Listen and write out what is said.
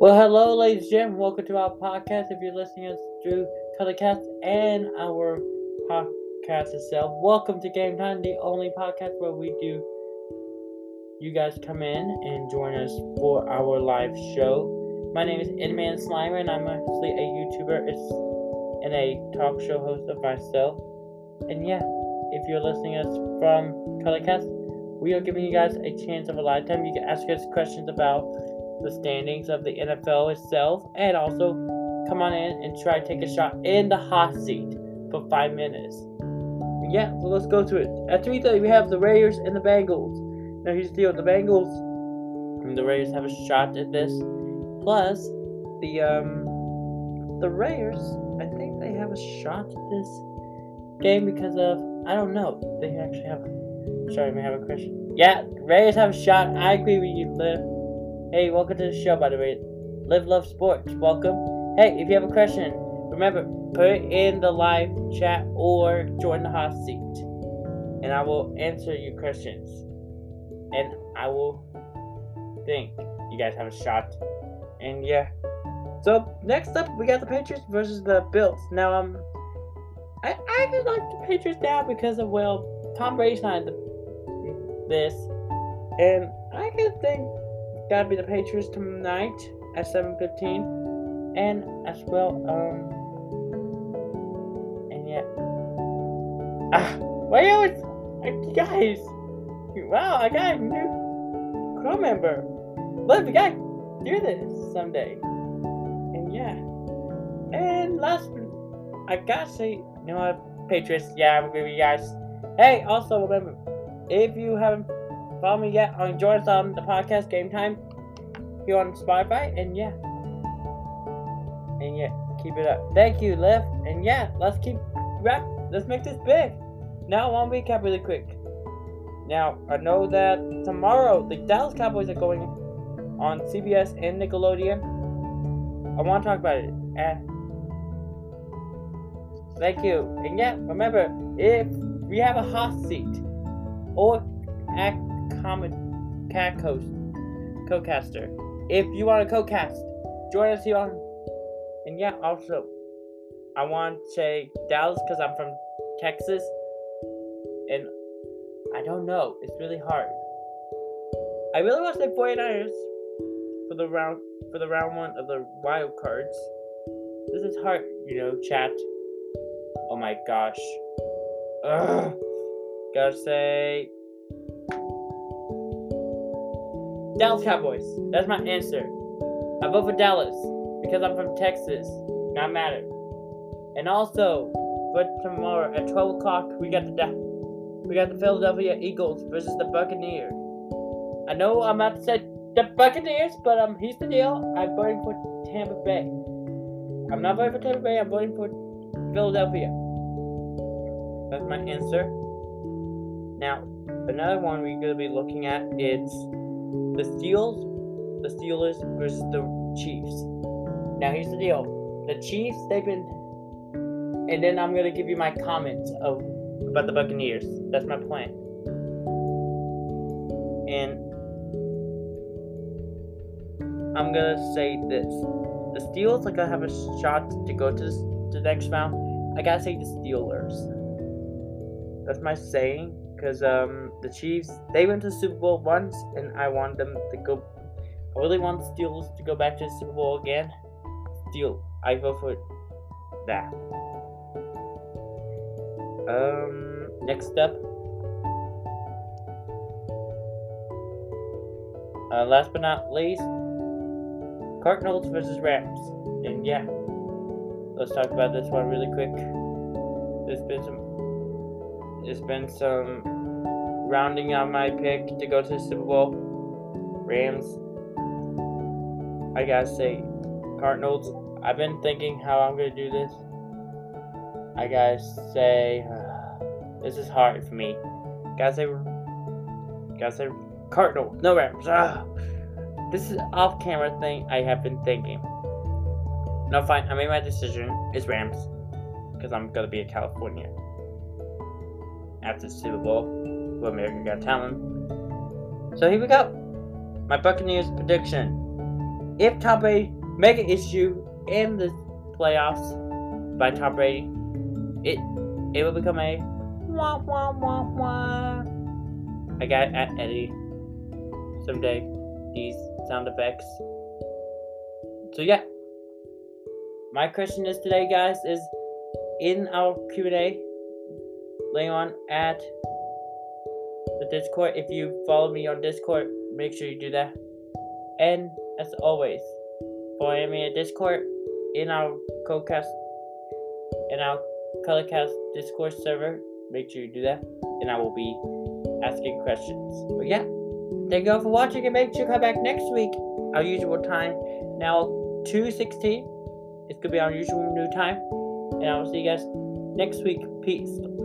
Well, hello, ladies and gentlemen. Welcome to our podcast. If you're listening us through Telecast and our podcast itself, welcome to Game Time, the only podcast where we do. You guys come in and join us for our live show. My name is Inman Slimer, and I'm actually a YouTuber it's, and a talk show host of myself. And yeah, if you're listening us from Telecast, we are giving you guys a chance of a lifetime. You can ask us questions about the standings of the NFL itself, and also come on in and try to take a shot in the hot seat for five minutes. Yeah, so let's go to it. At 3:30, we have the Raiders and the Bengals. Now here's the deal: the Bengals and the Raiders have a shot at this. Plus, the um, the Raiders, I think they have a shot at this game because of I don't know. They actually have. Sorry, I may have a question. Yeah, Raiders have a shot. I agree with you, Liv. Hey, welcome to the show, by the way. Live Love Sports. Welcome. Hey, if you have a question, remember, put it in the live chat or join the hot seat. And I will answer your questions. And I will think you guys have a shot. And yeah. So, next up, we got the Patriots versus the Bills. Now, um, I, I actually like the Patriots now because of, well, Tom Brady signed the, this. And I can think gotta be the Patriots tonight at 7:15, and as well, um, and yeah. Ah, why you always, you guys? Wow, I got a new crew member. Look, we gotta do this someday. And yeah, and last, I gotta say, you know what, Patriots? Yeah, I'm with you guys. Hey, also remember, if you haven't follow me yet on join us on the podcast Game Time here on Spotify. And yeah. And yeah, keep it up. Thank you, Liv. And yeah, let's keep wrap let's make this big. Now one recap really quick. Now I know that tomorrow the Dallas Cowboys are going on CBS and Nickelodeon. I want to talk about it. Eh. Thank you. And yeah, remember, if we have a hot seat or a comment cat coast co-caster. If you want to co-cast, join us here on. And yeah, also, I want to say Dallas because I'm from Texas, and I don't know. It's really hard. I really want to say 49ers for the round for the round one of the wild cards. This is hard, you know, chat. Oh my gosh. Ugh. Gotta say Dallas Cowboys. That's my answer. I vote for Dallas because I'm from Texas. Not matter. And also, for tomorrow at 12 o'clock, we got the we got the Philadelphia Eagles versus the Buccaneers. I know I'm about to say the Buccaneers, but um, here's the deal. I'm voting for Tampa Bay. I'm not voting for Tampa Bay. I'm voting for Philadelphia. That's my answer. Now, another one we're gonna be looking at is the Steelers, the Steelers versus the Chiefs. Now here's the deal: the Chiefs, they've been, and then I'm gonna give you my comments of about the Buccaneers. That's my plan. And I'm gonna say this: the Steelers are gonna have a shot to go to the next round. I gotta say the Steelers. That's my saying because um, the Chiefs they went to the Super Bowl once, and I want them to go. I really want Steelers to go back to the Super Bowl again. Steel, I vote for that. Um, next up. Uh, last but not least, Cardinals versus Rams. And yeah, let's talk about this one really quick. There's been some there's been some rounding out my pick to go to the Super Bowl. Rams. I gotta say, Cardinals. I've been thinking how I'm gonna do this. I gotta say, uh, this is hard for me. Gotta say, gotta say, Cardinal, no Rams. This is off-camera thing I have been thinking. No, fine. I made my decision. It's Rams because I'm gonna be a California after the Super Bowl with America Got Talent. So here we go. My Buccaneers prediction if Tom Brady make an issue in the playoffs by Tom Brady, it it will become a wah wah wah wah. I got at Eddie someday these sound effects. So yeah, my question is today, guys, is in our Q and A later on at the Discord. If you follow me on Discord, make sure you do that. And as always, follow me at Discord in our CodeCast in our Colorcast Discord server. Make sure you do that, and I will be asking questions. But yeah, thank you all for watching, and make sure you come back next week, our usual time. Now, 2.16. It's gonna be our usual new time, and I will see you guys next week. Peace.